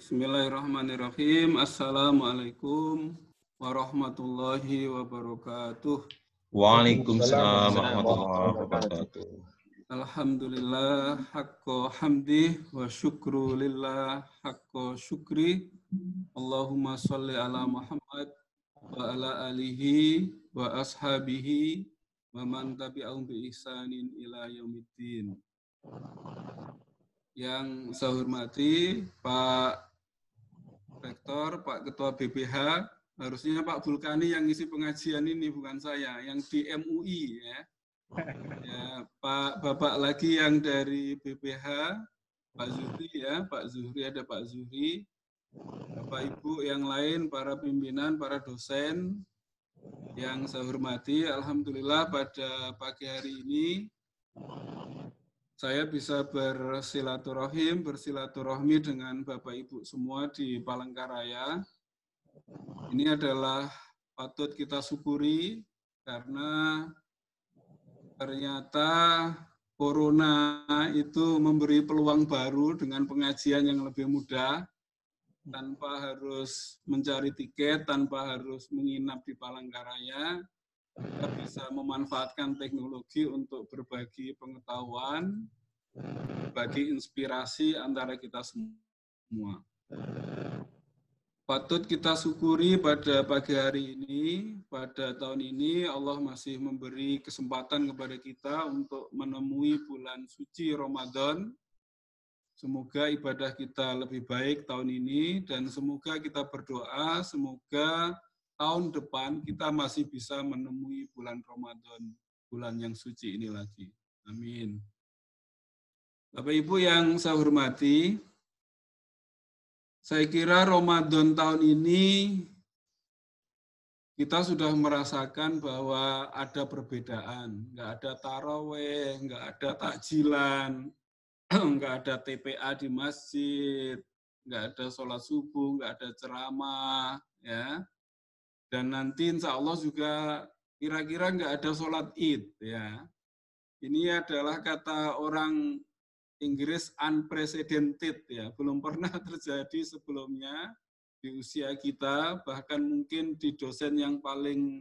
Bismillahirrahmanirrahim. Assalamualaikum warahmatullahi wabarakatuh. Waalaikumsalam warahmatullahi wabarakatuh. Alhamdulillah hakko hamdi wa syukru lillah hakko syukri. Allahumma salli ala Muhammad wa ala alihi wa ashabihi wa man tabi'ahum bi ihsanin ila yaumiddin. Yang saya hormati Pak Rektor, Pak Ketua BPH, harusnya Pak Vulkani yang isi pengajian ini bukan saya, yang di MUI ya. ya Pak Bapak lagi yang dari BPH, Pak Zuhri ya, Pak Zuhri ada Pak Zuhri, Bapak Ibu yang lain, para pimpinan, para dosen yang saya hormati, Alhamdulillah pada pagi hari ini saya bisa bersilaturahim, bersilaturahmi dengan Bapak Ibu semua di Palangkaraya. Ini adalah patut kita syukuri karena ternyata Corona itu memberi peluang baru dengan pengajian yang lebih mudah, tanpa harus mencari tiket, tanpa harus menginap di Palangkaraya, kita bisa memanfaatkan teknologi untuk berbagi pengetahuan, berbagi inspirasi antara kita semua. Patut kita syukuri pada pagi hari ini, pada tahun ini Allah masih memberi kesempatan kepada kita untuk menemui bulan suci Ramadan. Semoga ibadah kita lebih baik tahun ini dan semoga kita berdoa, semoga tahun depan kita masih bisa menemui bulan Ramadan, bulan yang suci ini lagi. Amin. Bapak Ibu yang saya hormati, saya kira Ramadan tahun ini kita sudah merasakan bahwa ada perbedaan. Nggak ada taraweh, nggak ada takjilan, nggak ada TPA di masjid, nggak ada sholat subuh, nggak ada ceramah, ya. Dan nanti insya Allah juga kira-kira nggak ada sholat id, ya. Ini adalah kata orang Inggris unprecedented ya, belum pernah terjadi sebelumnya di usia kita, bahkan mungkin di dosen yang paling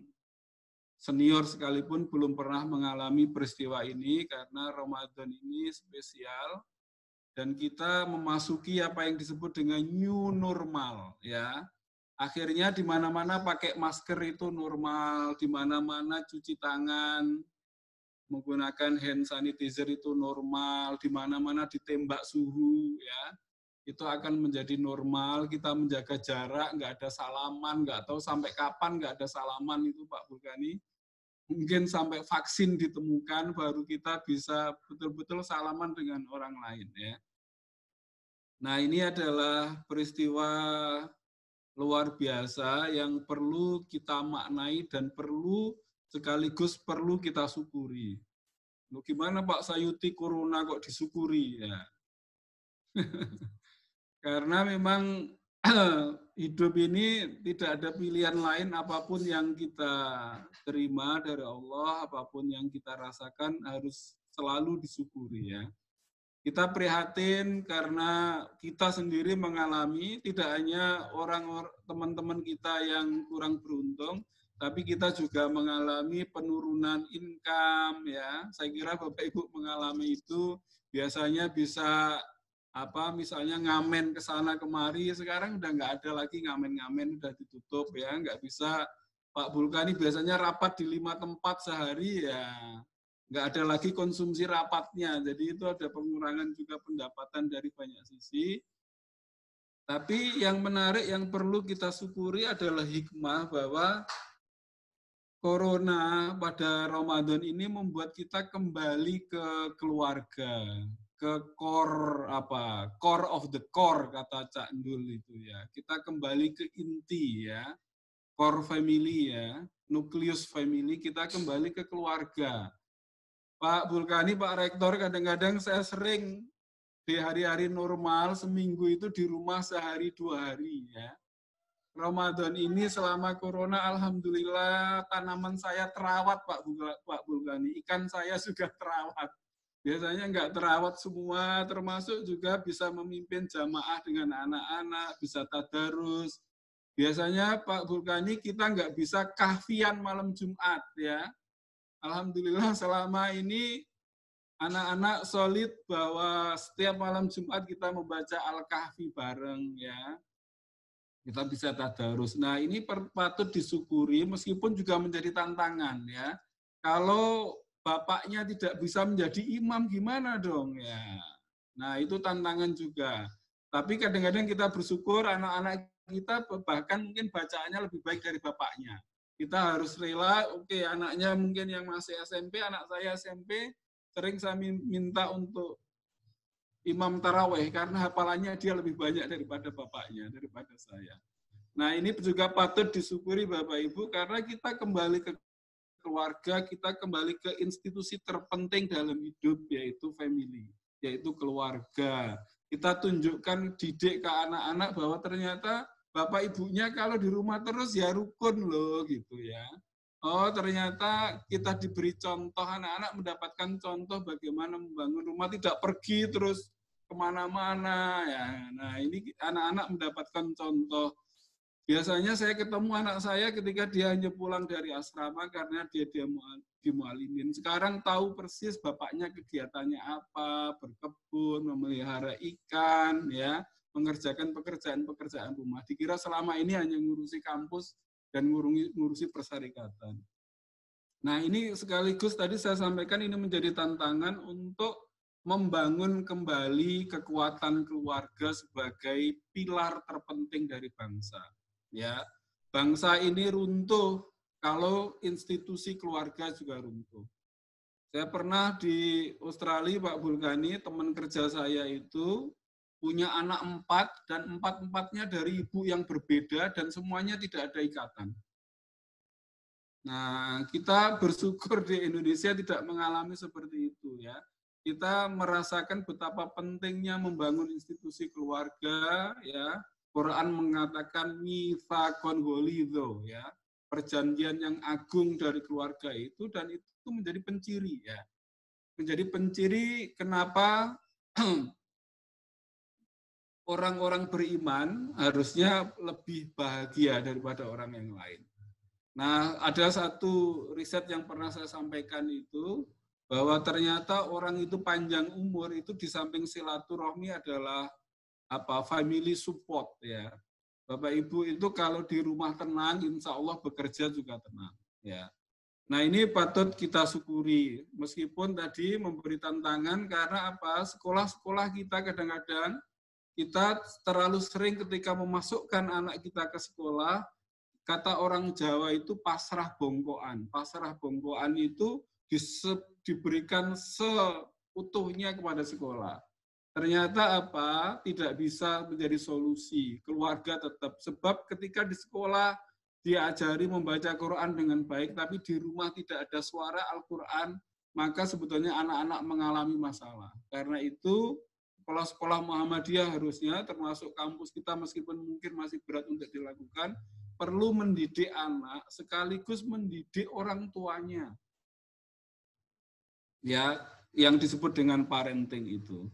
senior sekalipun belum pernah mengalami peristiwa ini karena Ramadan ini spesial dan kita memasuki apa yang disebut dengan new normal ya. Akhirnya di mana-mana pakai masker itu normal, di mana-mana cuci tangan, menggunakan hand sanitizer itu normal, di mana-mana ditembak suhu, ya itu akan menjadi normal. Kita menjaga jarak, nggak ada salaman, nggak tahu sampai kapan nggak ada salaman itu Pak Bulgani. Mungkin sampai vaksin ditemukan baru kita bisa betul-betul salaman dengan orang lain ya. Nah ini adalah peristiwa luar biasa yang perlu kita maknai dan perlu sekaligus perlu kita syukuri. Loh, gimana Pak Sayuti Corona kok disyukuri ya? Karena memang hidup ini tidak ada pilihan lain apa pun yang kita terima dari Allah, apa pun yang kita rasakan harus selalu disyukuri ya. Kita prihatin karena kita sendiri mengalami tidak hanya orang teman-teman kita yang kurang beruntung, tapi kita juga mengalami penurunan income ya. Saya kira Bapak Ibu mengalami itu biasanya bisa apa misalnya ngamen ke sana kemari sekarang udah nggak ada lagi ngamen-ngamen udah ditutup ya nggak bisa Pak Bulkani biasanya rapat di lima tempat sehari ya nggak ada lagi konsumsi rapatnya jadi itu ada pengurangan juga pendapatan dari banyak sisi tapi yang menarik yang perlu kita syukuri adalah hikmah bahwa Corona pada Ramadan ini membuat kita kembali ke keluarga, ke core apa, core of the core kata Cak Ndul itu ya. Kita kembali ke inti ya, core family ya, nukleus family, kita kembali ke keluarga. Pak Bulkani, Pak Rektor, kadang-kadang saya sering di hari-hari normal seminggu itu di rumah sehari dua hari ya Ramadan ini selama corona alhamdulillah tanaman saya terawat Pak Pak Bulgani. Ikan saya juga terawat. biasanya nggak terawat semua, termasuk juga bisa memimpin jamaah dengan anak-anak, bisa tadarus. Biasanya Pak Vulkani kita nggak bisa kahfian malam Jumat ya. Alhamdulillah selama ini anak-anak solid bahwa setiap malam Jumat kita membaca Al-Kahfi bareng ya. Kita bisa tadarus. Nah ini patut disyukuri meskipun juga menjadi tantangan ya. Kalau bapaknya tidak bisa menjadi imam gimana dong ya. Nah, itu tantangan juga. Tapi kadang-kadang kita bersyukur anak-anak kita bahkan mungkin bacaannya lebih baik dari bapaknya. Kita harus rela, oke okay, anaknya mungkin yang masih SMP, anak saya SMP, sering saya minta untuk imam taraweh karena hafalannya dia lebih banyak daripada bapaknya, daripada saya. Nah ini juga patut disyukuri Bapak Ibu karena kita kembali ke keluarga, kita kembali ke institusi terpenting dalam hidup, yaitu family, yaitu keluarga. Kita tunjukkan didik ke anak-anak bahwa ternyata bapak ibunya kalau di rumah terus ya rukun loh gitu ya. Oh ternyata kita diberi contoh anak-anak mendapatkan contoh bagaimana membangun rumah tidak pergi terus ke mana-mana ya. Nah ini anak-anak mendapatkan contoh Biasanya saya ketemu anak saya ketika dia hanya pulang dari asrama karena dia dia di mualimin. Sekarang tahu persis bapaknya kegiatannya apa, berkebun, memelihara ikan, ya, mengerjakan pekerjaan-pekerjaan rumah. Dikira selama ini hanya ngurusi kampus dan ngurusi, ngurusi persyarikatan. Nah ini sekaligus tadi saya sampaikan ini menjadi tantangan untuk membangun kembali kekuatan keluarga sebagai pilar terpenting dari bangsa ya bangsa ini runtuh kalau institusi keluarga juga runtuh. Saya pernah di Australia, Pak Bulgani, teman kerja saya itu punya anak empat dan empat-empatnya dari ibu yang berbeda dan semuanya tidak ada ikatan. Nah, kita bersyukur di Indonesia tidak mengalami seperti itu ya. Kita merasakan betapa pentingnya membangun institusi keluarga ya, Quran mengatakan mifakon golidho ya perjanjian yang agung dari keluarga itu dan itu menjadi penciri ya menjadi penciri kenapa orang-orang beriman harusnya lebih bahagia daripada orang yang lain. Nah, ada satu riset yang pernah saya sampaikan itu bahwa ternyata orang itu panjang umur itu di samping silaturahmi adalah apa family support ya. Bapak Ibu itu kalau di rumah tenang, insya Allah bekerja juga tenang. Ya. Nah ini patut kita syukuri, meskipun tadi memberi tantangan karena apa? Sekolah-sekolah kita kadang-kadang kita terlalu sering ketika memasukkan anak kita ke sekolah, kata orang Jawa itu pasrah bongkoan. Pasrah bongkoan itu diberikan seutuhnya kepada sekolah. Ternyata apa? Tidak bisa menjadi solusi. Keluarga tetap sebab ketika di sekolah diajari membaca Quran dengan baik tapi di rumah tidak ada suara Al-Qur'an, maka sebetulnya anak-anak mengalami masalah. Karena itu sekolah-sekolah Muhammadiyah harusnya termasuk kampus kita meskipun mungkin masih berat untuk dilakukan, perlu mendidik anak sekaligus mendidik orang tuanya. Ya, yang disebut dengan parenting itu.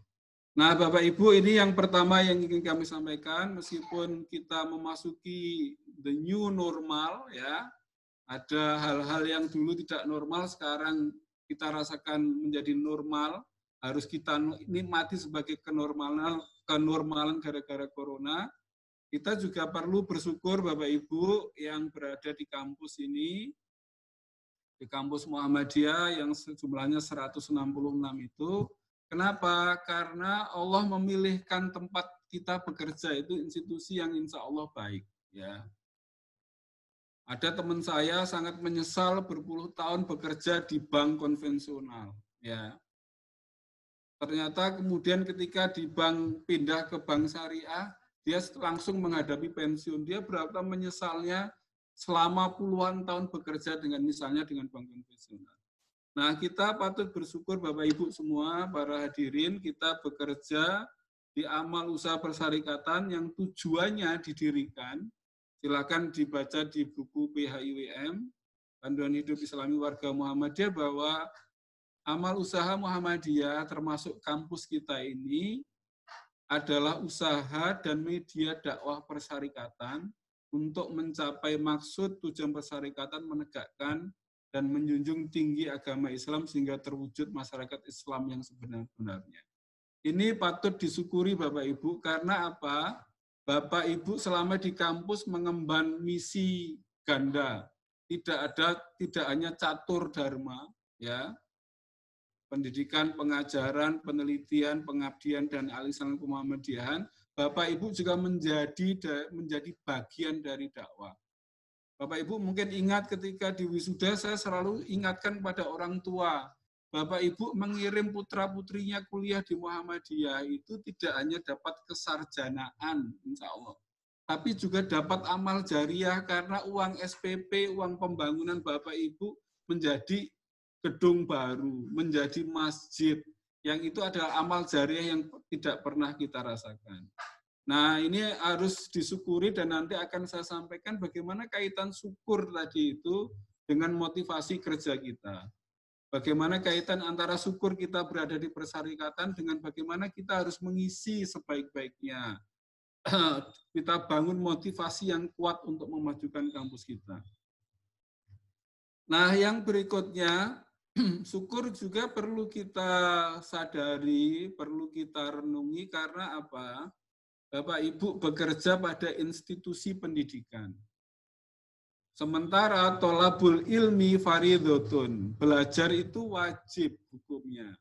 Nah, Bapak Ibu, ini yang pertama yang ingin kami sampaikan, meskipun kita memasuki the new normal, ya, ada hal-hal yang dulu tidak normal, sekarang kita rasakan menjadi normal, harus kita nikmati sebagai kenormalan, kenormalan gara-gara corona. Kita juga perlu bersyukur Bapak Ibu yang berada di kampus ini, di kampus Muhammadiyah yang jumlahnya 166 itu, Kenapa? Karena Allah memilihkan tempat kita bekerja itu institusi yang insya Allah baik. Ya. Ada teman saya sangat menyesal berpuluh tahun bekerja di bank konvensional. Ya. Ternyata kemudian ketika di bank pindah ke bank syariah, dia langsung menghadapi pensiun. Dia berapa menyesalnya selama puluhan tahun bekerja dengan misalnya dengan bank konvensional. Nah, kita patut bersyukur Bapak Ibu semua, para hadirin, kita bekerja di amal usaha persyarikatan yang tujuannya didirikan. Silakan dibaca di buku PHIWM, Panduan Hidup Islami Warga Muhammadiyah bahwa amal usaha Muhammadiyah termasuk kampus kita ini adalah usaha dan media dakwah persyarikatan untuk mencapai maksud tujuan persyarikatan menegakkan dan menjunjung tinggi agama Islam sehingga terwujud masyarakat Islam yang sebenar-benarnya. Ini patut disyukuri Bapak Ibu karena apa? Bapak Ibu selama di kampus mengemban misi ganda. Tidak ada tidak hanya catur dharma ya. Pendidikan, pengajaran, penelitian, pengabdian dan alisan Muhammadiyahan, Bapak Ibu juga menjadi menjadi bagian dari dakwah. Bapak Ibu mungkin ingat ketika di wisuda saya selalu ingatkan pada orang tua Bapak Ibu mengirim putra-putrinya kuliah di Muhammadiyah itu tidak hanya dapat kesarjanaan, insya Allah, tapi juga dapat amal jariah karena uang SPP, uang pembangunan Bapak Ibu menjadi gedung baru, menjadi masjid, yang itu adalah amal jariah yang tidak pernah kita rasakan. Nah, ini harus disyukuri dan nanti akan saya sampaikan bagaimana kaitan syukur tadi itu dengan motivasi kerja kita. Bagaimana kaitan antara syukur kita berada di persyarikatan dengan bagaimana kita harus mengisi sebaik-baiknya. kita bangun motivasi yang kuat untuk memajukan kampus kita. Nah, yang berikutnya, syukur juga perlu kita sadari, perlu kita renungi karena apa? Bapak Ibu bekerja pada institusi pendidikan. Sementara tolabul ilmi faridotun. Belajar itu wajib hukumnya.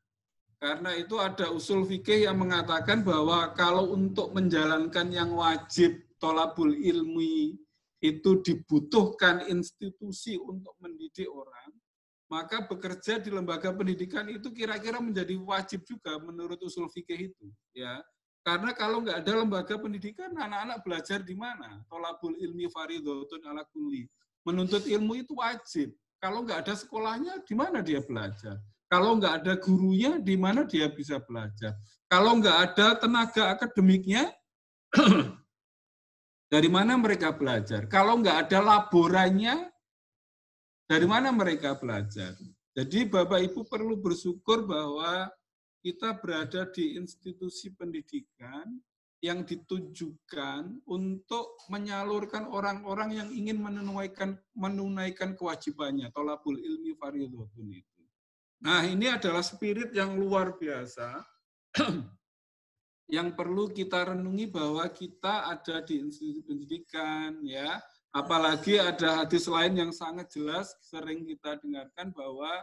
Karena itu ada usul fikih yang mengatakan bahwa kalau untuk menjalankan yang wajib tolabul ilmi itu dibutuhkan institusi untuk mendidik orang, maka bekerja di lembaga pendidikan itu kira-kira menjadi wajib juga menurut usul fikih itu. ya Karena kalau nggak ada lembaga pendidikan, anak-anak belajar di mana? Tolabul ilmi faridotun ala kulli menuntut ilmu itu wajib. Kalau nggak ada sekolahnya, di mana dia belajar? Kalau nggak ada gurunya, di mana dia bisa belajar? Kalau nggak ada tenaga akademiknya, dari mana mereka belajar? Kalau nggak ada laborannya, dari mana mereka belajar? Jadi Bapak Ibu perlu bersyukur bahwa kita berada di institusi pendidikan yang ditujukan untuk menyalurkan orang-orang yang ingin menunaikan menunaikan kewajibannya tolabul ilmi fardhotun itu. Nah, ini adalah spirit yang luar biasa yang perlu kita renungi bahwa kita ada di institusi pendidikan ya. Apalagi ada hadis lain yang sangat jelas sering kita dengarkan bahwa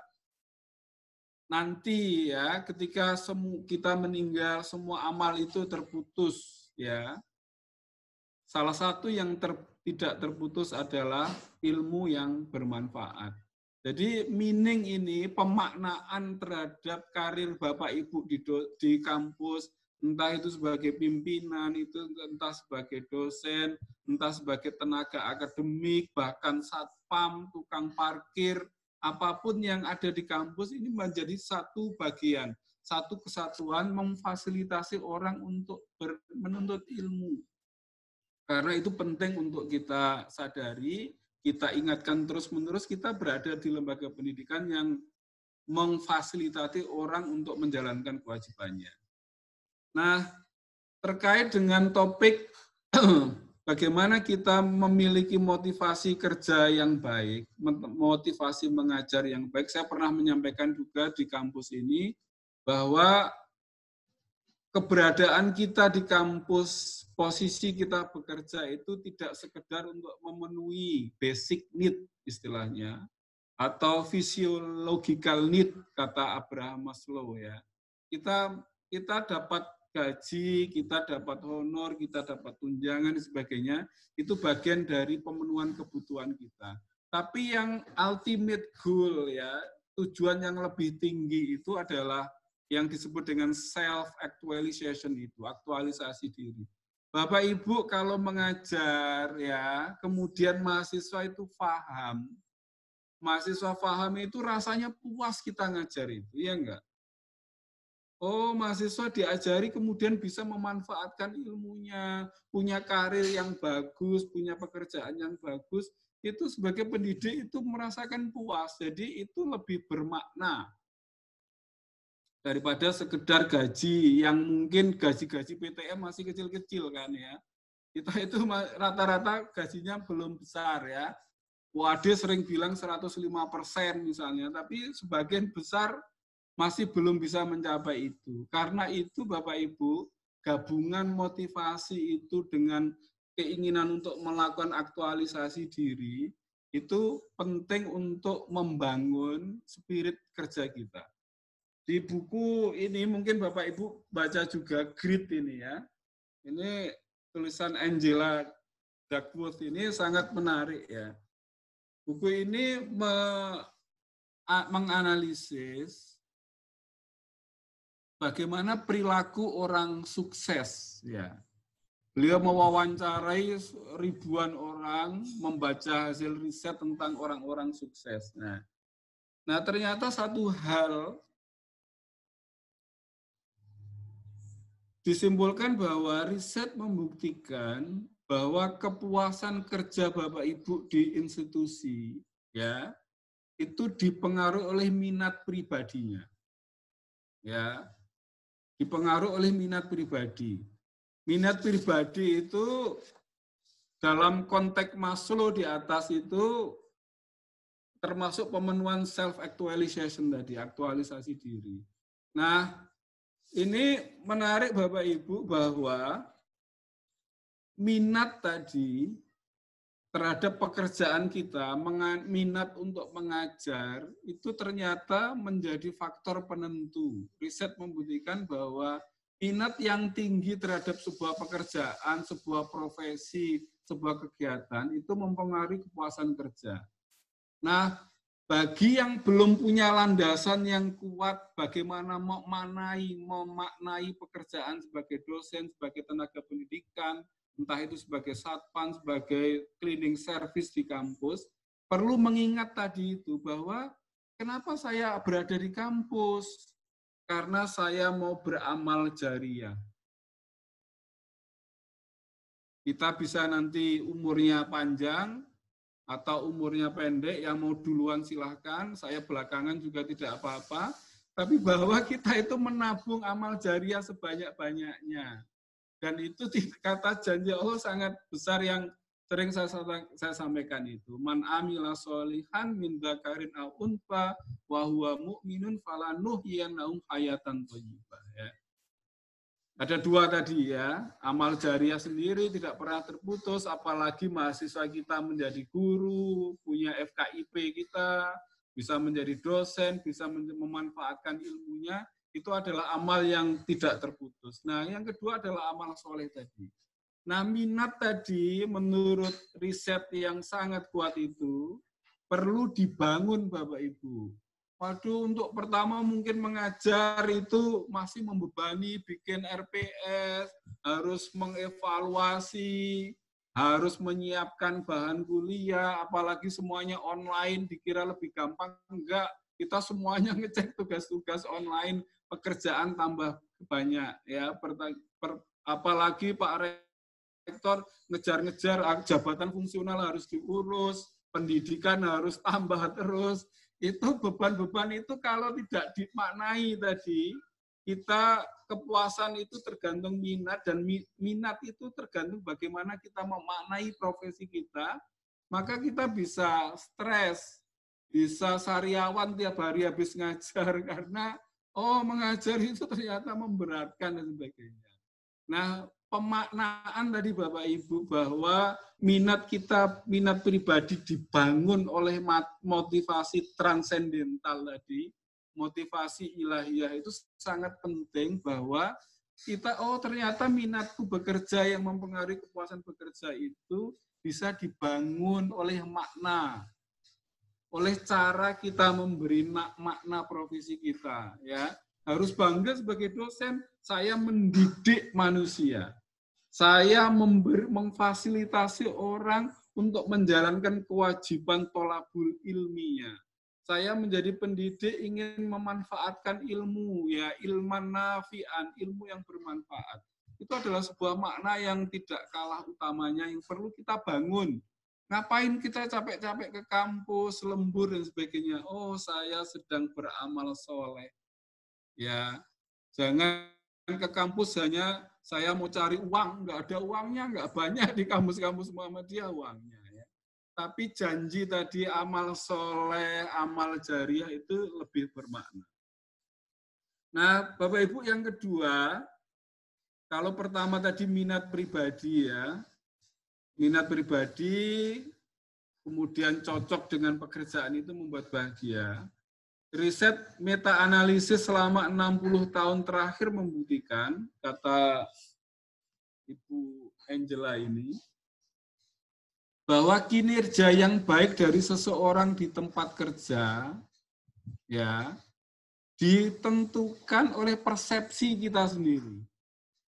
nanti ya ketika kita meninggal semua amal itu terputus ya. Salah satu yang ter, tidak terputus adalah ilmu yang bermanfaat. Jadi meaning ini pemaknaan terhadap karir Bapak Ibu di di kampus entah itu sebagai pimpinan, itu entah sebagai dosen, entah sebagai tenaga akademik, bahkan satpam, tukang parkir, apa pun yang ada di kampus ini menjadi satu bagian, satu kesatuan memfasilitasi orang untuk menuntut ilmu. Karena itu penting untuk kita sadari, kita ingatkan terus-menerus kita berada di lembaga pendidikan yang memfasilitasi orang untuk menjalankan kewajibannya. Nah, terkait dengan topik bagaimana kita memiliki motivasi kerja yang baik, motivasi mengajar yang baik. Saya pernah menyampaikan juga di kampus ini bahwa keberadaan kita di kampus, posisi kita bekerja itu tidak sekedar untuk memenuhi basic need istilahnya, atau physiological need kata Abraham Maslow ya. Kita kita dapat gaji, kita dapat honor, kita dapat tunjangan dan sebagainya, itu bagian dari pemenuhan kebutuhan kita. Tapi yang ultimate goal ya, tujuan yang lebih tinggi itu adalah yang disebut dengan self actualization itu, aktualisasi diri. Bapak Ibu kalau mengajar ya, kemudian mahasiswa itu paham, mahasiswa paham itu rasanya puas kita ngajar itu, ya enggak? Oh, mahasiswa diajari kemudian bisa memanfaatkan ilmunya, punya karir yang bagus, punya pekerjaan yang bagus, itu sebagai pendidik itu merasakan puas. Jadi itu lebih bermakna. daripada sekedar gaji yang mungkin gaji-gaji PTM masih kecil-kecil kan ya. Kita itu rata-rata gajinya belum besar ya. WAD sering bilang 105 persen misalnya, tapi sebagian besar masih belum bisa mencapai itu. Karena itu Bapak Ibu, gabungan motivasi itu dengan keinginan untuk melakukan aktualisasi diri, itu penting untuk membangun spirit kerja kita. Di buku ini mungkin Bapak Ibu baca juga Grit ini ya. Ini tulisan Angela Duckworth ini sangat menarik ya. Buku ini me, menganalisis bagaimana perilaku orang sukses ya. Beliau mewawancarai ribuan orang, membaca hasil riset tentang orang-orang sukses. Nah, nah ternyata satu hal disimpulkan bahwa riset membuktikan bahwa kepuasan kerja Bapak Ibu di institusi ya itu dipengaruhi oleh minat pribadinya. Ya. Dipengaruhi oleh minat pribadi. Minat pribadi itu dalam konteks Maslow di atas itu termasuk pemenuhan self actualization tadi, aktualisasi diri. Nah, ini menarik Bapak Ibu bahwa minat tadi terhadap pekerjaan kita, minat untuk mengajar, itu ternyata menjadi faktor penentu. Riset membuktikan bahwa minat yang tinggi terhadap sebuah pekerjaan, sebuah profesi, sebuah kegiatan, itu mempengaruhi kepuasan kerja. Nah, bagi yang belum punya landasan yang kuat, bagaimana mau manai, memaknai pekerjaan sebagai dosen, sebagai tenaga pendidikan, entah itu sebagai satpan, sebagai cleaning service di kampus, perlu mengingat tadi itu bahwa kenapa saya berada di kampus? Karena saya mau beramal jariah. Kita bisa nanti umurnya panjang atau umurnya pendek, yang mau duluan silahkan, saya belakangan juga tidak apa-apa, tapi bahwa kita itu menabung amal jariah sebanyak-banyaknya dan itu kata janji Allah sangat besar yang sering saya, saya sampaikan itu. Man amila solihan min dakarin au unfa wa huwa mu'minun falanuhyiyanahum hayatan thayyibah ya. Ada dua tadi ya, amal jariah sendiri tidak pernah terputus, apalagi mahasiswa kita menjadi guru, punya FKIP kita, bisa menjadi dosen, bisa memanfaatkan ilmunya, itu adalah amal yang tidak terputus. Nah, yang kedua adalah amal soleh tadi. Nah, minat tadi menurut riset yang sangat kuat itu perlu dibangun Bapak Ibu. Waduh, untuk pertama mungkin mengajar itu masih membebani, bikin RPS, harus mengevaluasi, harus menyiapkan bahan kuliah, apalagi semuanya online, dikira lebih gampang. Enggak, kita semuanya ngecek tugas-tugas online, pekerjaan tambah banyak ya per, per, apalagi Pak Rektor ngejar-ngejar ah, jabatan fungsional harus diurus, pendidikan harus tambah terus. Itu beban-beban itu kalau tidak dimaknai tadi, kita kepuasan itu tergantung minat dan minat itu tergantung bagaimana kita memaknai profesi kita, maka kita bisa stres, bisa sariawan tiap hari habis ngajar karena oh mengajar itu ternyata memberatkan dan sebagainya. Nah, pemaknaan tadi Bapak Ibu bahwa minat kita, minat pribadi dibangun oleh motivasi transendental tadi, motivasi ilahiyah itu sangat penting bahwa kita, oh ternyata minatku bekerja yang mempengaruhi kepuasan bekerja itu bisa dibangun oleh makna, oleh cara kita memberi makna profesi kita ya. Harus bangga sebagai dosen saya mendidik manusia. Saya memberi, memfasilitasi orang untuk menjalankan kewajiban tolabul ilmiah saya menjadi pendidik ingin memanfaatkan ilmu ya ilman nafian ilmu yang bermanfaat. Itu adalah sebuah makna yang tidak kalah utamanya yang perlu kita bangun Ngapain kita capek-capek ke kampus, lembur dan sebagainya? Oh, saya sedang beramal soleh. Ya, jangan ke kampus hanya saya mau cari uang, nggak ada uangnya, nggak banyak di kampus-kampus Muhammadiyah uangnya. Ya. Tapi janji tadi amal soleh, amal jariah itu lebih bermakna. Nah, Bapak Ibu yang kedua, kalau pertama tadi minat pribadi ya, minat pribadi, kemudian cocok dengan pekerjaan itu membuat bahagia. Riset meta-analisis selama 60 tahun terakhir membuktikan, kata Ibu Angela ini, bahwa kinerja yang baik dari seseorang di tempat kerja ya ditentukan oleh persepsi kita sendiri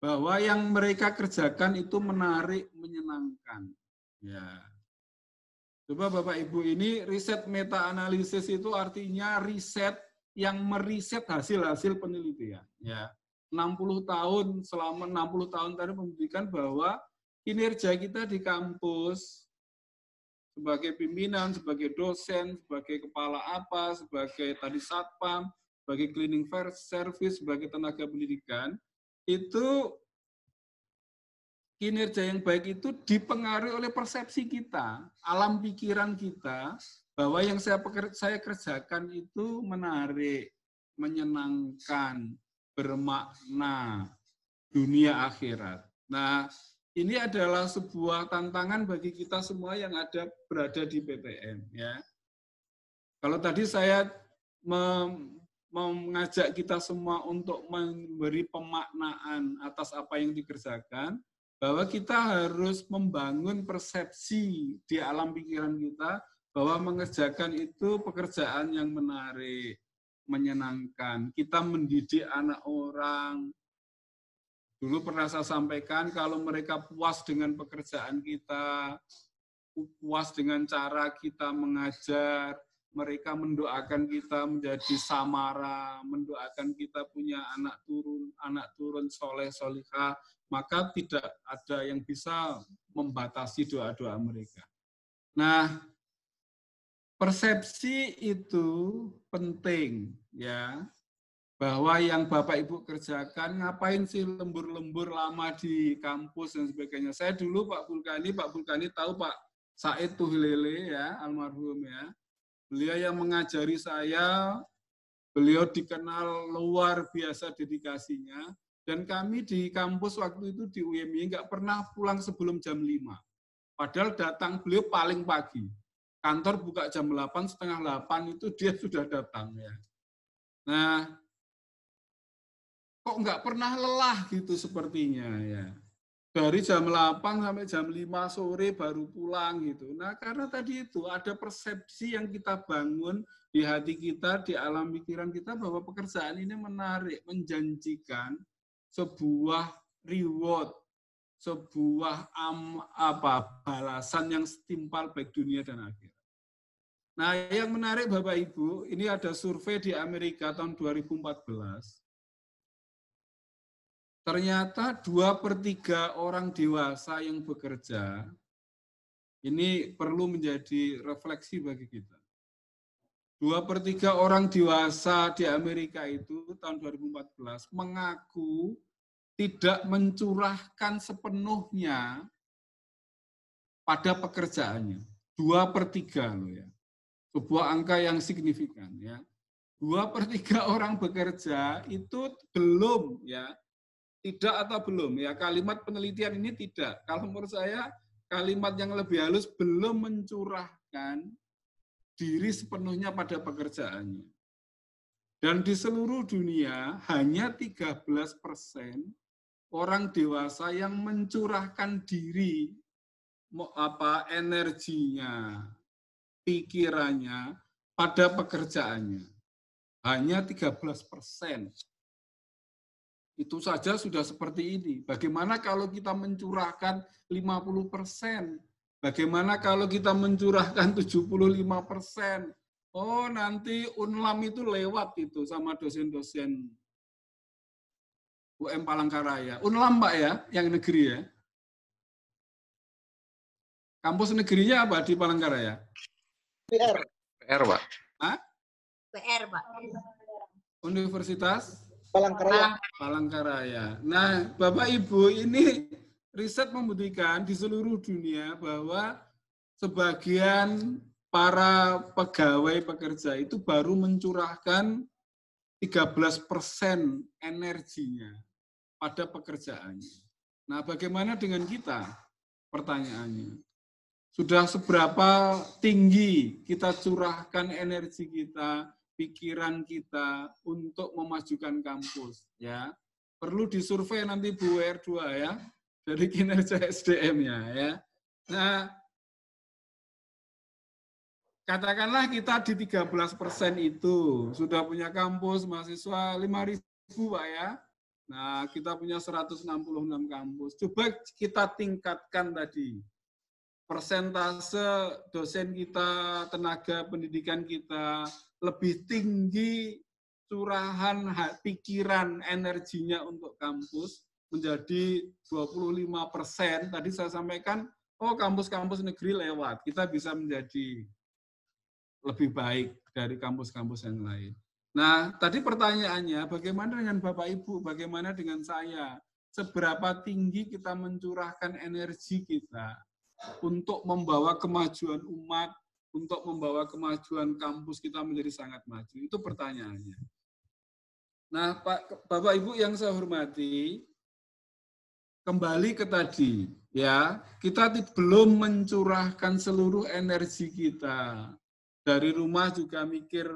bahwa yang mereka kerjakan itu menarik, menyenangkan. Ya. Coba Bapak Ibu ini riset meta analisis itu artinya riset yang meriset hasil-hasil penelitian. Ya. 60 tahun selama 60 tahun tadi membuktikan bahwa kinerja kita di kampus sebagai pimpinan, sebagai dosen, sebagai kepala apa, sebagai tadi satpam, sebagai cleaning service, sebagai tenaga pendidikan, itu kinerja yang baik itu dipengaruhi oleh persepsi kita, alam pikiran kita, bahwa yang saya, saya kerjakan itu menarik, menyenangkan, bermakna dunia akhirat. Nah, ini adalah sebuah tantangan bagi kita semua yang ada berada di PTN. Ya. Kalau tadi saya mengajak kita semua untuk memberi pemaknaan atas apa yang dikerjakan, bahwa kita harus membangun persepsi di alam pikiran kita bahwa mengerjakan itu pekerjaan yang menarik, menyenangkan. Kita mendidik anak orang. Dulu pernah saya sampaikan kalau mereka puas dengan pekerjaan kita, puas dengan cara kita mengajar, mereka mendoakan kita menjadi samara, mendoakan kita punya anak turun, anak turun soleh solihah, maka tidak ada yang bisa membatasi doa-doa mereka. Nah, persepsi itu penting ya bahwa yang Bapak Ibu kerjakan ngapain sih lembur-lembur lama di kampus dan sebagainya. Saya dulu Pak Vulkani, Pak Vulkani tahu Pak Said Tuhlele ya, almarhum ya Beliau yang mengajari saya, beliau dikenal luar biasa dedikasinya, dan kami di kampus waktu itu di UMI nggak pernah pulang sebelum jam 5. Padahal datang beliau paling pagi. Kantor buka jam 8, setengah 8 itu dia sudah datang. ya. Nah, kok nggak pernah lelah gitu sepertinya ya dari jam 8 sampai jam 5 sore baru pulang gitu. Nah, karena tadi itu ada persepsi yang kita bangun di hati kita, di alam pikiran kita bahwa pekerjaan ini menarik, menjanjikan sebuah reward, sebuah am, apa balasan yang setimpal baik dunia dan akhirat. Nah, yang menarik Bapak Ibu, ini ada survei di Amerika tahun 2014 ternyata dua per tiga orang dewasa yang bekerja ini perlu menjadi refleksi bagi kita. Dua per tiga orang dewasa di Amerika itu tahun 2014 mengaku tidak mencurahkan sepenuhnya pada pekerjaannya. Dua per tiga loh ya. Sebuah angka yang signifikan ya. Dua per tiga orang bekerja itu belum ya tidak atau belum? Ya kalimat penelitian ini tidak. Kalau menurut saya kalimat yang lebih halus belum mencurahkan diri sepenuhnya pada pekerjaannya. Dan di seluruh dunia hanya 13 persen orang dewasa yang mencurahkan diri apa energinya pikirannya pada pekerjaannya. Hanya 13 persen itu saja sudah seperti ini. Bagaimana kalau kita mencurahkan 50 persen? Bagaimana kalau kita mencurahkan 75 persen? Oh, nanti UNLAM itu lewat itu sama dosen-dosen UM Palangkaraya. UNLAM, Pak ya, yang negeri ya. Kampus negerinya apa di Palangkaraya? PR. PR, Pak. Hah? PR, Pak. Universitas? Palangkaraya. Palangkaraya. Nah, Bapak Ibu, ini riset membuktikan di seluruh dunia bahwa sebagian para pegawai pekerja itu baru mencurahkan 13 persen energinya pada pekerjaannya. Nah, bagaimana dengan kita? Pertanyaannya. Sudah seberapa tinggi kita curahkan energi kita, pikiran kita untuk memajukan kampus, ya. Perlu disurvei nanti Bu R2 ya, dari kinerja SDM-nya ya. Nah, katakanlah kita di 13 persen itu sudah punya kampus mahasiswa 5.000 Pak ya. Nah, kita punya 166 kampus. Coba kita tingkatkan tadi. Persentase dosen kita, tenaga pendidikan kita lebih tinggi curahan pikiran energinya untuk kampus menjadi 25 persen. Tadi saya sampaikan, oh kampus-kampus negeri lewat, kita bisa menjadi lebih baik dari kampus-kampus yang lain. Nah, tadi pertanyaannya, bagaimana dengan Bapak Ibu, bagaimana dengan saya? Seberapa tinggi kita mencurahkan energi kita untuk membawa kemajuan umat, untuk membawa kemajuan kampus kita menjadi sangat maju? Itu pertanyaannya. Nah, Pak, Bapak Ibu yang saya hormati, kembali ke tadi, ya, kita belum mencurahkan seluruh energi kita. Dari rumah juga mikir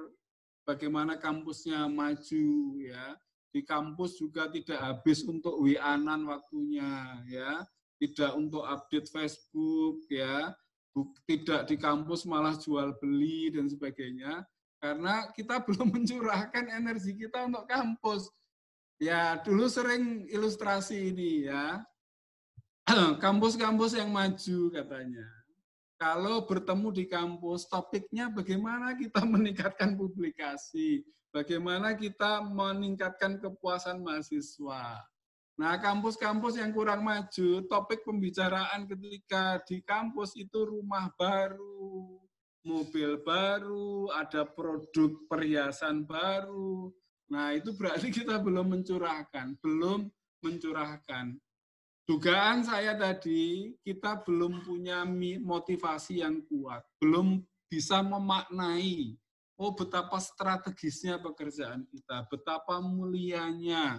bagaimana kampusnya maju ya. Di kampus juga tidak habis untuk WA-an waktunya ya. Tidak untuk update Facebook ya. Tidak di kampus malah jual beli dan sebagainya. Karena kita belum mencurahkan energi kita untuk kampus. Ya, dulu sering ilustrasi ini ya. Kampus-kampus yang maju katanya kalau bertemu di kampus, topiknya bagaimana kita meningkatkan publikasi, bagaimana kita meningkatkan kepuasan mahasiswa. Nah, kampus-kampus yang kurang maju, topik pembicaraan ketika di kampus itu rumah baru, mobil baru, ada produk perhiasan baru. Nah, itu berarti kita belum mencurahkan, belum mencurahkan. Dugaan saya tadi, kita belum punya motivasi yang kuat, belum bisa memaknai, oh betapa strategisnya pekerjaan kita, betapa mulianya.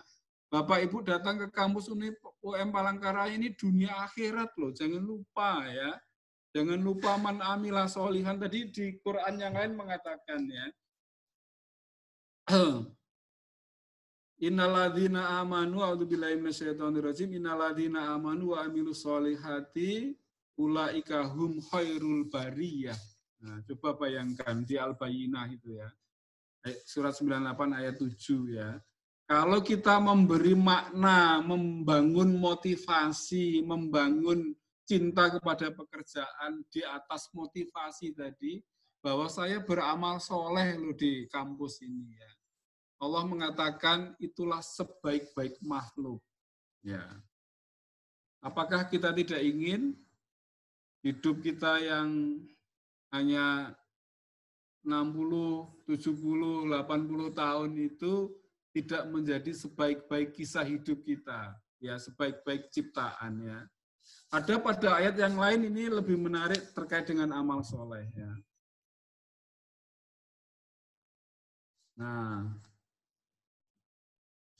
Bapak Ibu datang ke kampus UM Palangkaraya ini dunia akhirat loh, jangan lupa ya. Jangan lupa man amilah solihan, tadi di Quran yang lain mengatakan ya. Innaladzina amanu a'udzubillahi minasyaitonirrajim innaladzina amanu wa amilus solihati ulaika hum khairul bariyah. Nah, coba bayangkan di Al-Bayyinah itu ya. Surat 98 ayat 7 ya. Kalau kita memberi makna, membangun motivasi, membangun cinta kepada pekerjaan di atas motivasi tadi, bahwa saya beramal soleh loh di kampus ini ya Allah mengatakan itulah sebaik-baik makhluk. Ya. Apakah kita tidak ingin hidup kita yang hanya 60, 70, 80 tahun itu tidak menjadi sebaik-baik kisah hidup kita, ya sebaik-baik ciptaan ya. Ada pada ayat yang lain ini lebih menarik terkait dengan amal soleh ya. Nah,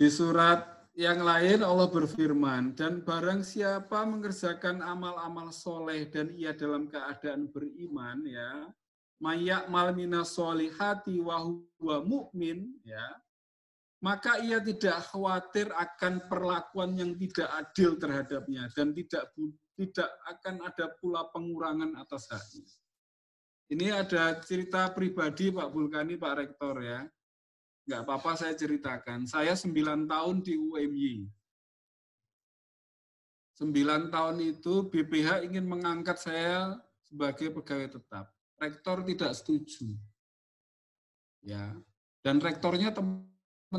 di surat yang lain Allah berfirman, dan barang siapa mengerjakan amal-amal soleh dan ia dalam keadaan beriman, ya, mayak malmina solihati wahuwa mu'min, ya, maka ia tidak khawatir akan perlakuan yang tidak adil terhadapnya dan tidak tidak akan ada pula pengurangan atas haknya. Ini ada cerita pribadi Pak Bulkani, Pak Rektor ya nggak apa-apa saya ceritakan. Saya 9 tahun di UMY. 9 tahun itu BPH ingin mengangkat saya sebagai pegawai tetap. Rektor tidak setuju. Ya. Dan rektornya teman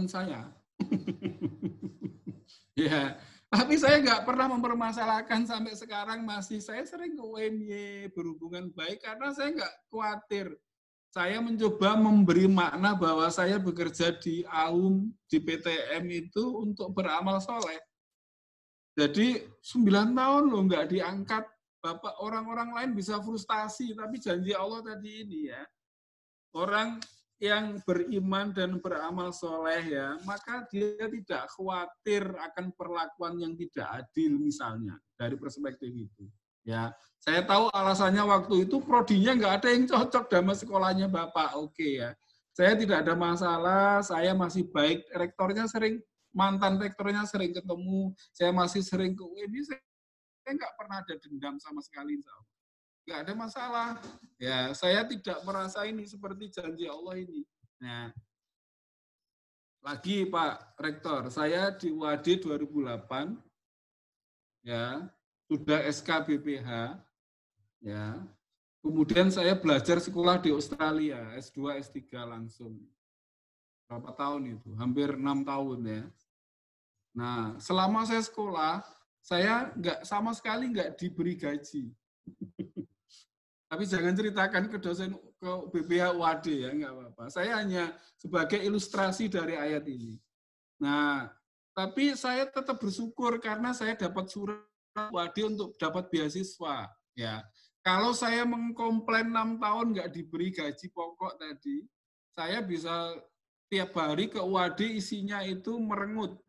saya. ya, tapi saya nggak pernah mempermasalahkan sampai sekarang masih saya sering ke UMY berhubungan baik karena saya nggak khawatir saya mencoba memberi makna bahwa saya bekerja di AUM, di PTM itu untuk beramal soleh. Jadi 9 tahun loh nggak diangkat, Bapak orang-orang lain bisa frustasi, tapi janji Allah tadi ini ya, orang yang beriman dan beramal soleh ya, maka dia tidak khawatir akan perlakuan yang tidak adil misalnya dari perspektif itu. Ya, saya tahu alasannya waktu itu prodinya nggak ada yang cocok sama sekolahnya bapak. Oke ya, saya tidak ada masalah. Saya masih baik. Rektornya sering mantan rektornya sering ketemu. Saya masih sering ke ini. Saya nggak pernah ada dendam sama sekali. Nggak ada masalah. Ya, saya tidak merasa ini seperti janji Allah ini. Nah, lagi Pak Rektor, saya di UAD 2008 ya sudah SK BPH, ya. Kemudian saya belajar sekolah di Australia, S2, S3 langsung. Berapa tahun itu? Hampir enam tahun ya. Nah, selama saya sekolah, saya nggak sama sekali nggak diberi gaji. Tapi jangan ceritakan ke dosen ke BPH UAD ya, nggak apa-apa. Saya hanya sebagai ilustrasi dari ayat ini. Nah, tapi saya tetap bersyukur karena saya dapat surat Wadi untuk dapat beasiswa. Ya, kalau saya mengkomplain enam tahun nggak diberi gaji pokok tadi, saya bisa tiap hari ke UAD isinya itu merengut,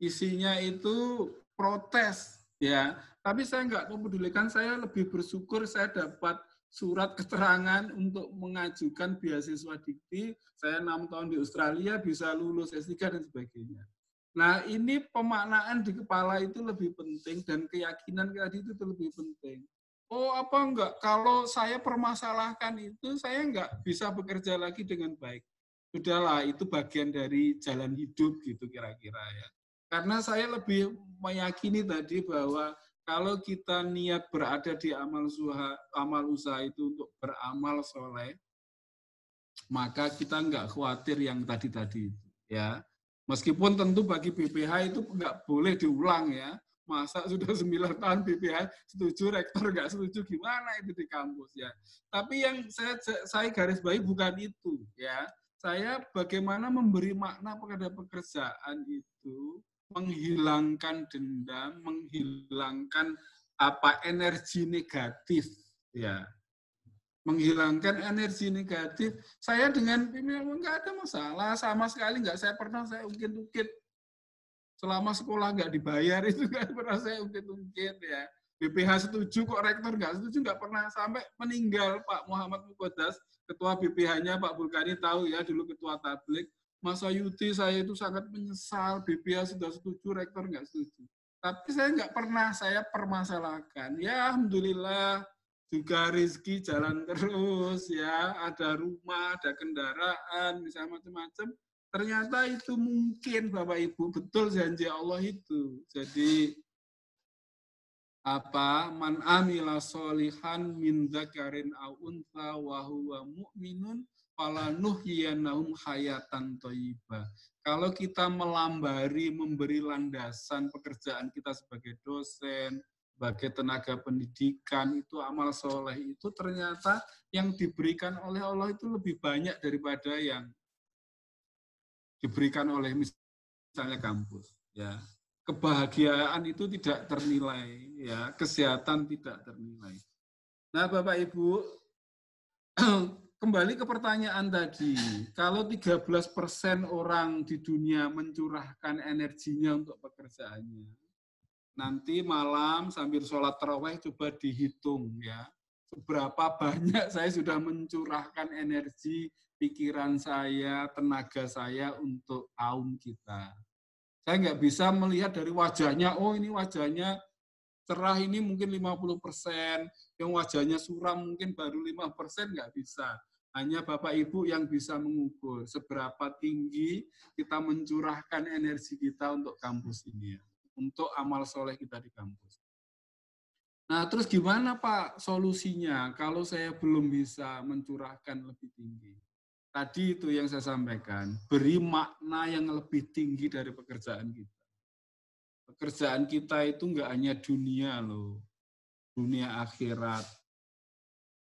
isinya itu protes, ya. Tapi saya nggak mempedulikan, saya lebih bersyukur saya dapat surat keterangan untuk mengajukan beasiswa dikti. Saya enam tahun di Australia bisa lulus S3 dan sebagainya. Nah, ini pemaknaan di kepala itu lebih penting dan keyakinan tadi itu lebih penting. Oh, apa enggak? Kalau saya permasalahkan itu, saya enggak bisa bekerja lagi dengan baik. Sudahlah, itu bagian dari jalan hidup gitu kira-kira ya. Karena saya lebih meyakini tadi bahwa kalau kita niat berada di amal usaha, amal usaha itu untuk beramal soleh, maka kita enggak khawatir yang tadi-tadi itu. Ya, Meskipun tentu bagi BPH itu nggak boleh diulang ya. Masa sudah 9 tahun BPH setuju, rektor nggak setuju, gimana itu di kampus ya. Tapi yang saya, saya garis bawahi bukan itu ya. Saya bagaimana memberi makna pada pekerjaan itu menghilangkan dendam, menghilangkan apa energi negatif ya menghilangkan energi negatif. Saya dengan pimpinan nggak ada masalah, sama sekali nggak saya pernah saya ungkit-ungkit. Selama sekolah nggak dibayar itu nggak pernah saya ungkit-ungkit ya. BPH setuju kok rektor nggak setuju nggak pernah sampai meninggal Pak Muhammad Mukodas, ketua BPH-nya Pak Bulkani tahu ya dulu ketua tablik. Masa Yuti saya itu sangat menyesal BPH sudah setuju, rektor nggak setuju. Tapi saya nggak pernah saya permasalahkan. Ya Alhamdulillah juga rezeki jalan terus ya, ada rumah, ada kendaraan, misalnya macam-macam. Ternyata itu mungkin Bapak Ibu betul janji Allah itu. Jadi apa man amila solihan min dzakarin aw untha wa huwa mu'minun fala nuhyiyannahum hayatan thayyibah. Kalau kita melambari memberi landasan pekerjaan kita sebagai dosen, sebagai tenaga pendidikan itu amal soleh itu ternyata yang diberikan oleh Allah itu lebih banyak daripada yang diberikan oleh misalnya kampus ya. Kebahagiaan itu tidak ternilai ya. Kesehatan tidak ternilai. Nah Bapak Ibu kembali ke pertanyaan tadi kalau 13% orang di dunia mencurahkan energinya untuk pekerjaannya nanti malam sambil sholat terawih coba dihitung ya seberapa banyak saya sudah mencurahkan energi pikiran saya tenaga saya untuk kaum kita. Saya nggak bisa melihat dari wajahnya oh ini wajahnya cerah ini mungkin 50 persen yang wajahnya suram mungkin baru 5 persen nggak bisa hanya Bapak Ibu yang bisa mengukur seberapa tinggi kita mencurahkan energi kita untuk kampus ini ya untuk amal soleh kita di kampus. Nah, terus gimana Pak solusinya kalau saya belum bisa mencurahkan lebih tinggi? Tadi itu yang saya sampaikan, beri makna yang lebih tinggi dari pekerjaan kita. Pekerjaan kita itu enggak hanya dunia loh, dunia akhirat.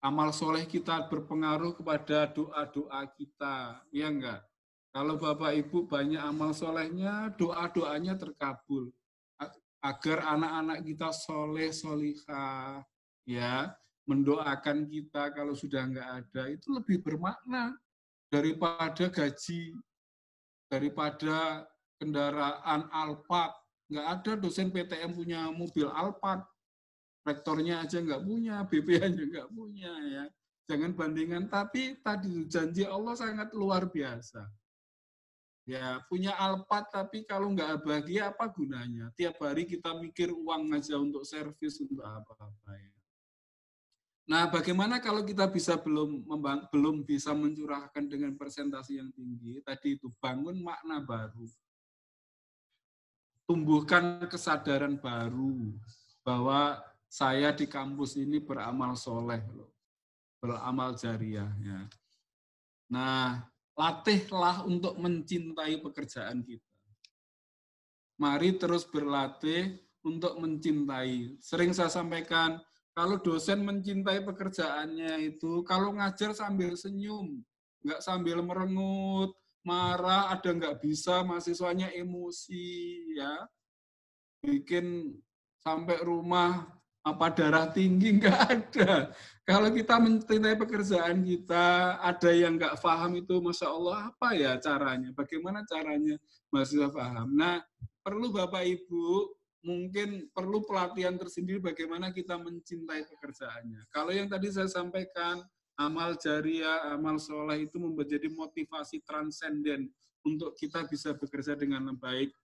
Amal soleh kita berpengaruh kepada doa-doa kita, ya enggak? Kalau Bapak Ibu banyak amal solehnya, doa-doanya terkabul. Agar anak-anak kita soleh, solihah, ya, mendoakan kita kalau sudah enggak ada, itu lebih bermakna daripada gaji, daripada kendaraan Alphard. Enggak ada dosen PTM punya mobil Alphard, rektornya aja nggak punya, BPH-nya nggak punya ya. Jangan bandingkan, tapi tadi janji Allah sangat luar biasa. Ya, punya alpat tapi kalau nggak bahagia apa gunanya? Tiap hari kita mikir uang aja untuk servis untuk apa-apa ya. Nah, bagaimana kalau kita bisa belum membang, belum bisa mencurahkan dengan presentasi yang tinggi? Tadi itu bangun makna baru. Tumbuhkan kesadaran baru bahwa saya di kampus ini beramal soleh beramal jariah ya. Nah, latihlah untuk mencintai pekerjaan kita. Mari terus berlatih untuk mencintai. Sering saya sampaikan, kalau dosen mencintai pekerjaannya itu, kalau ngajar sambil senyum, nggak sambil merengut, marah, ada nggak bisa, mahasiswanya emosi, ya, bikin sampai rumah apa darah tinggi nggak ada. Kalau kita mencintai pekerjaan kita, ada yang nggak paham itu, masya Allah apa ya caranya? Bagaimana caranya mahasiswa paham? Nah, perlu Bapak Ibu mungkin perlu pelatihan tersendiri bagaimana kita mencintai pekerjaannya. Kalau yang tadi saya sampaikan, amal jariah, amal soleh itu menjadi motivasi transenden untuk kita bisa bekerja dengan baik.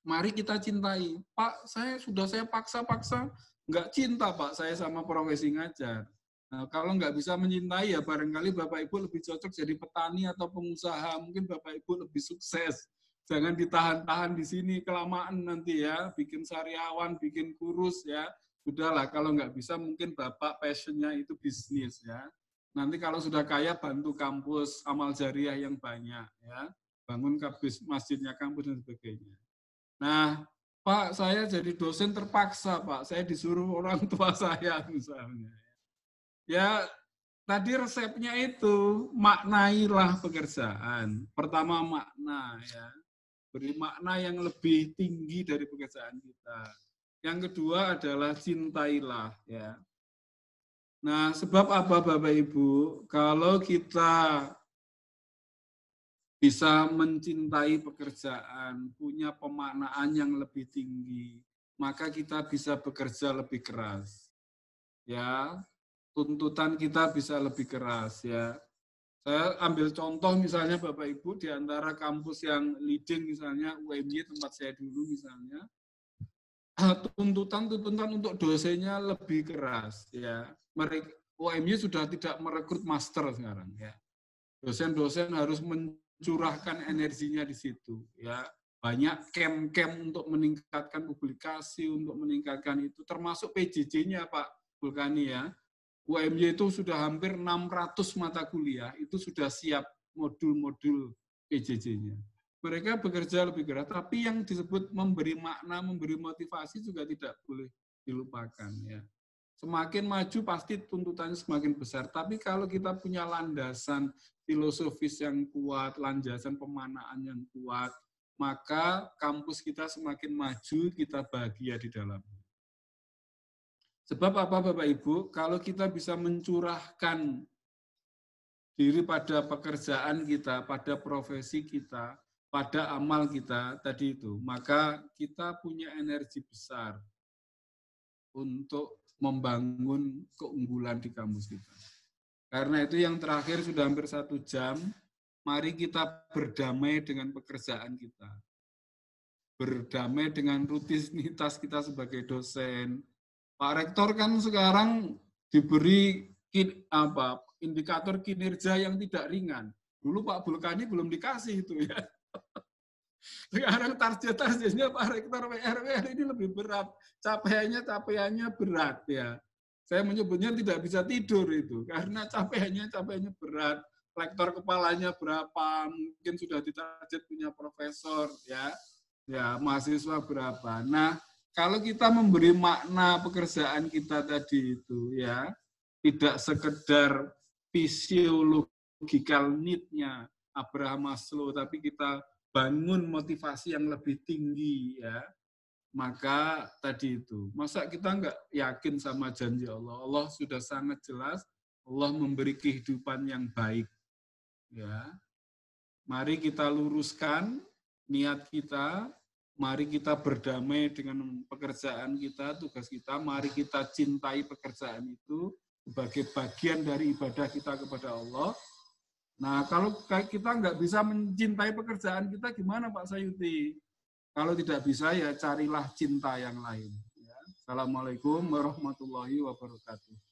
Mari kita cintai. Pak, saya sudah saya paksa-paksa, nggak cinta Pak saya sama profesi ngajar. Nah, kalau nggak bisa mencintai ya barangkali Bapak Ibu lebih cocok jadi petani atau pengusaha. Mungkin Bapak Ibu lebih sukses. Jangan ditahan-tahan di sini kelamaan nanti ya, bikin sariawan, bikin kurus ya. Udahlah, kalau nggak bisa mungkin Bapak passionnya itu bisnis ya. Nanti kalau sudah kaya bantu kampus amal jariah yang banyak ya. Bangun kampus masjidnya kampus dan sebagainya. Nah, Pak, saya jadi dosen terpaksa, Pak. Saya disuruh orang tua saya misalnya. Ya, tadi resepnya itu maknailah pekerjaan. Pertama makna ya. Beri makna yang lebih tinggi dari pekerjaan kita. Yang kedua adalah cintailah ya. Nah, sebab apa Bapak Ibu? Kalau kita bisa mencintai pekerjaan, punya pemaknaan yang lebih tinggi, maka kita bisa bekerja lebih keras. Ya, tuntutan kita bisa lebih keras ya. Saya ambil contoh misalnya Bapak Ibu di antara kampus yang leading misalnya UMY tempat saya dulu misalnya tuntutan-tuntutan untuk dosennya lebih keras ya. Mereka UMY sudah tidak merekrut master sekarang ya. Dosen-dosen harus men curahkan energinya di situ ya. Banyak camp-camp untuk meningkatkan publikasi untuk meningkatkan itu termasuk PJJ-nya Pak Vulkani ya. UMY itu sudah hampir 600 mata kuliah itu sudah siap modul-modul PJJ-nya mereka bekerja lebih keras tapi yang disebut memberi makna memberi motivasi juga tidak boleh dilupakan ya. Semakin maju pasti tuntutannya semakin besar. Tapi kalau kita punya landasan filosofis yang kuat, landasan pemanaan yang kuat, maka kampus kita semakin maju, kita bahagia di dalamnya. Sebab apa Bapak Ibu? Kalau kita bisa mencurahkan diri pada pekerjaan kita, pada profesi kita, pada amal kita tadi itu, maka kita punya energi besar untuk membangun keunggulan di kampus kita. Karena itu yang terakhir sudah hampir satu jam, mari kita berdamai dengan pekerjaan kita. Berdamai dengan rutinitas kita sebagai dosen. Pak Rektor kan sekarang diberi apa indikator kinerja yang tidak ringan. Dulu Pak Bulkani belum dikasih itu ya. Sekarang target-targetnya Pak Rektor WRWR ini lebih berat. Capaiannya capaiannya berat ya. Saya menyebutnya tidak bisa tidur itu karena capaiannya capaiannya berat. Lektor kepalanya berapa, mungkin sudah ditarget punya profesor ya. Ya, mahasiswa berapa. Nah, kalau kita memberi makna pekerjaan kita tadi itu ya, tidak sekedar fisiologikal need-nya Abraham Maslow, tapi kita bangun motivasi yang lebih tinggi ya. Maka tadi itu, masa kita nggak yakin sama janji Allah? Allah sudah sangat jelas, Allah memberi kehidupan yang baik. Ya, mari kita luruskan niat kita, mari kita berdamai dengan pekerjaan kita, tugas kita, mari kita cintai pekerjaan itu sebagai bagian dari ibadah kita kepada Allah, Nah, kalau kita nggak bisa mencintai pekerjaan kita, gimana Pak Sayuti? Kalau tidak bisa, ya carilah cinta yang lain. Ya. Assalamualaikum warahmatullahi wabarakatuh.